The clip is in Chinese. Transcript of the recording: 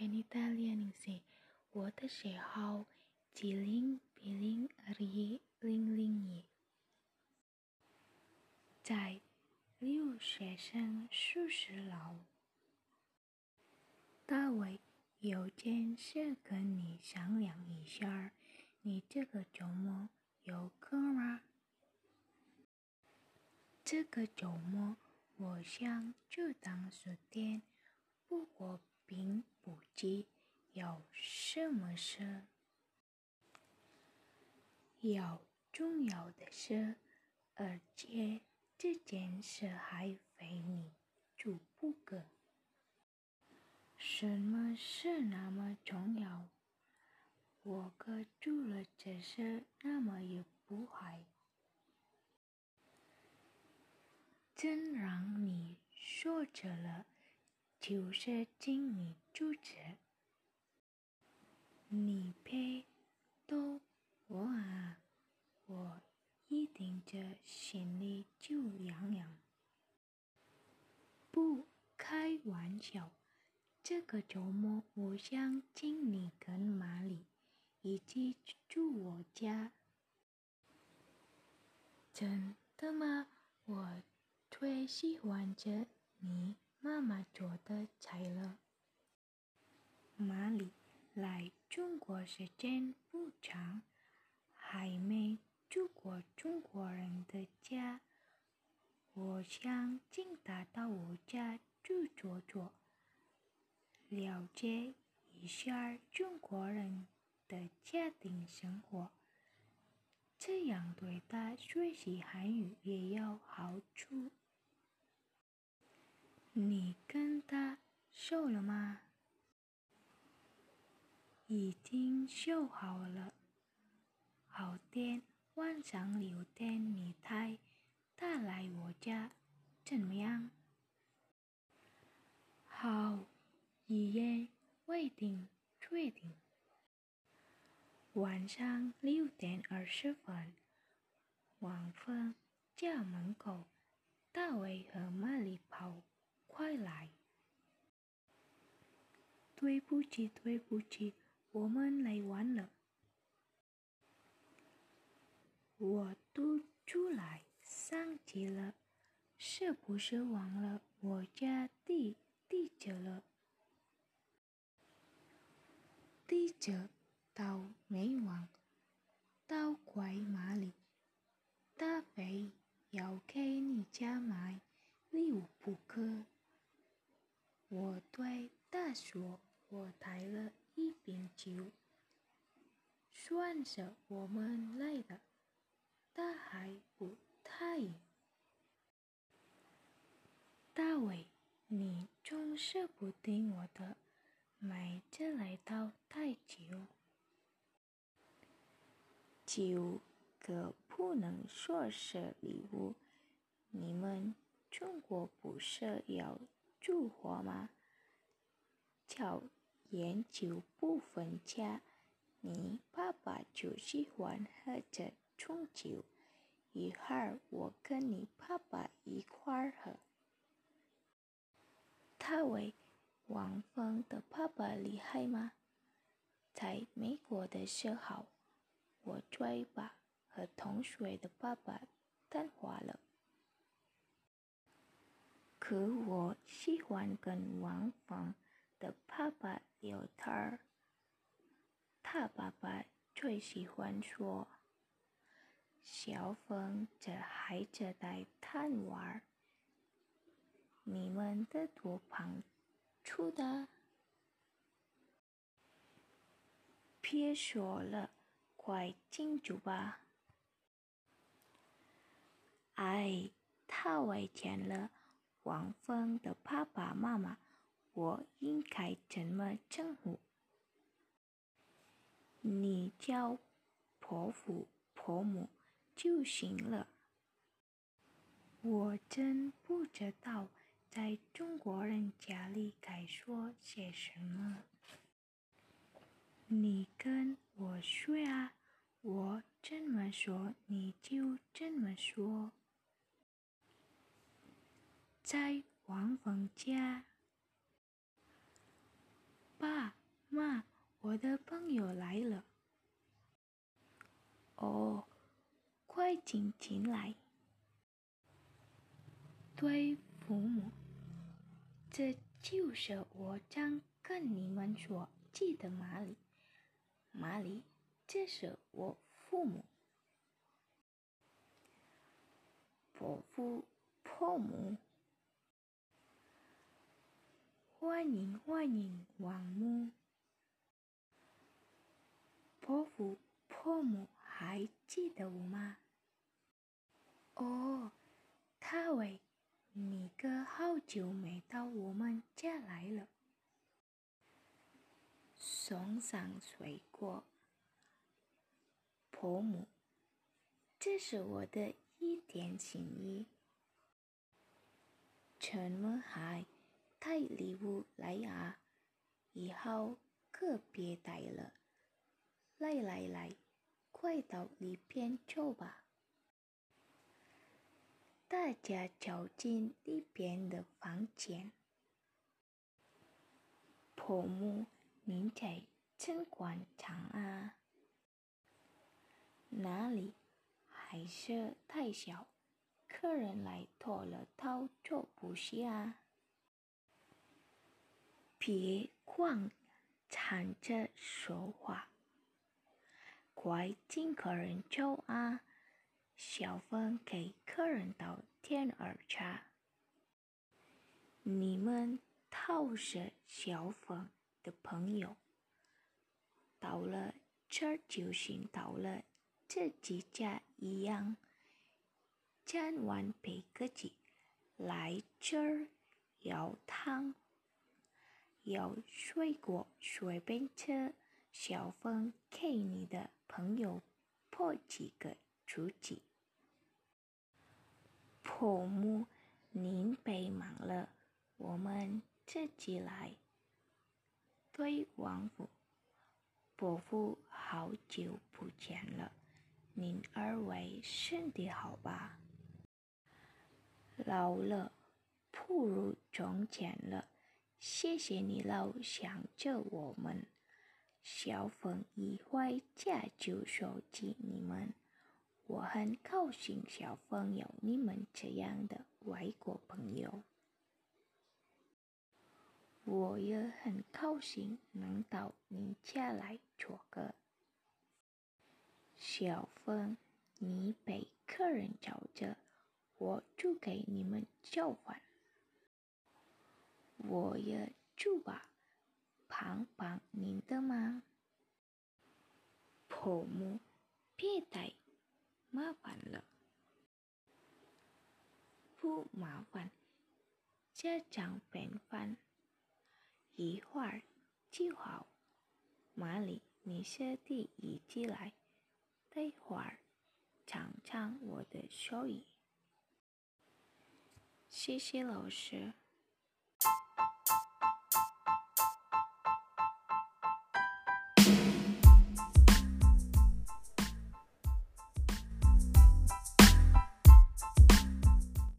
我的名是菲尼达列宁西，我的学号七零 B 零二一零零一，在留学生宿舍楼。大卫，有件事跟你商量一下，你这个周末有空吗？这个周末我想去趟书店。不过并不知，有什么事？有重要的事，而且这件事还非你做不可。什么事那么重要？我可做了这事，那么也不还。真让你说着了。就是请你住着，你别逗我啊！我一定这心里就痒痒。不开玩笑，这个周末我想请你跟玛丽一起住我家。真的吗？我最喜欢着你。妈妈做的菜了。玛丽来中国时间不长，还没住过中国人的家。我想请她到我家住坐坐，了解一下中国人的家庭生活，这样对她学习汉语也有好处。你跟他说了吗？已经说好了。后天晚上六点，你带他来我家，怎么样？好，一言为定，确定。晚上六点二十分，王峰家门口，大卫和玛丽跑。快来！对不起，对不起，我们来晚了。我都出来上级了，是不是忘了我家地地址了？地址倒没忘，倒怪玛丽，大非要给你家买礼物不可。我对他说：“我带了一瓶酒，我们来的。”他还不太。大伟，你总是不听我的，每次来到太久，酒可不能说是礼物。你们中国不是要？祝福吗？叫烟酒不分家，你爸爸就喜欢喝这种酒。一会儿我跟你爸爸一块儿喝。他为王峰的爸爸厉害吗？在美国的时候，我最把和同学的爸爸谈话了。可我喜欢跟王峰的爸爸聊天儿，他爸爸最喜欢说：“小峰这孩子在贪玩，你们的多旁出的？别说了，快进去吧。”哎，太危险了。王峰的爸爸妈妈，我应该怎么称呼？你叫婆父婆母就行了。我真不知道在中国人家里该说些什么。你跟我说啊，我怎么说你就怎么说。在王峰家，爸妈，我的朋友来了。哦，快请进来。对父母，这就是我将跟你们说记的马里。马里，这是我父母。伯父、伯母，欢迎欢迎，王母。伯父、伯母还记得我吗？哦，他为你哥好久没到我们家来了，送上水果。伯母，这是我的。一点心意，怎么还带礼物来啊？以后可别带了。来来来，快到里边坐吧。大家走进里边的房间。婆母，您在真广场啊？哪里？还是太小，客人来多了套坐不下。别光缠着说话，快请客人坐啊！小芬给客人倒点儿茶。你们都是小芬的朋友，到了这儿就行，到了。这几家一样，千万别客气。来这儿要汤，要水果，随便吃。小芬给你的朋友破几个出气。婆母，您别忙了，我们自己来。对王府，伯父好久不见了。您二位身体好吧？老了，不如从前了。谢谢你老想着我们。小凤一回家就说起你们，我很高兴小凤有你们这样的外国朋友。我也很高兴能到你家来做客。小芬，你被客人找着，我就给你们叫饭。我也住吧，帮帮您的吗。婆母，别太麻烦了。不麻烦，家常便饭，一会儿就好。马里，你先递一起来。待会儿，尝尝我的手艺。谢谢老师。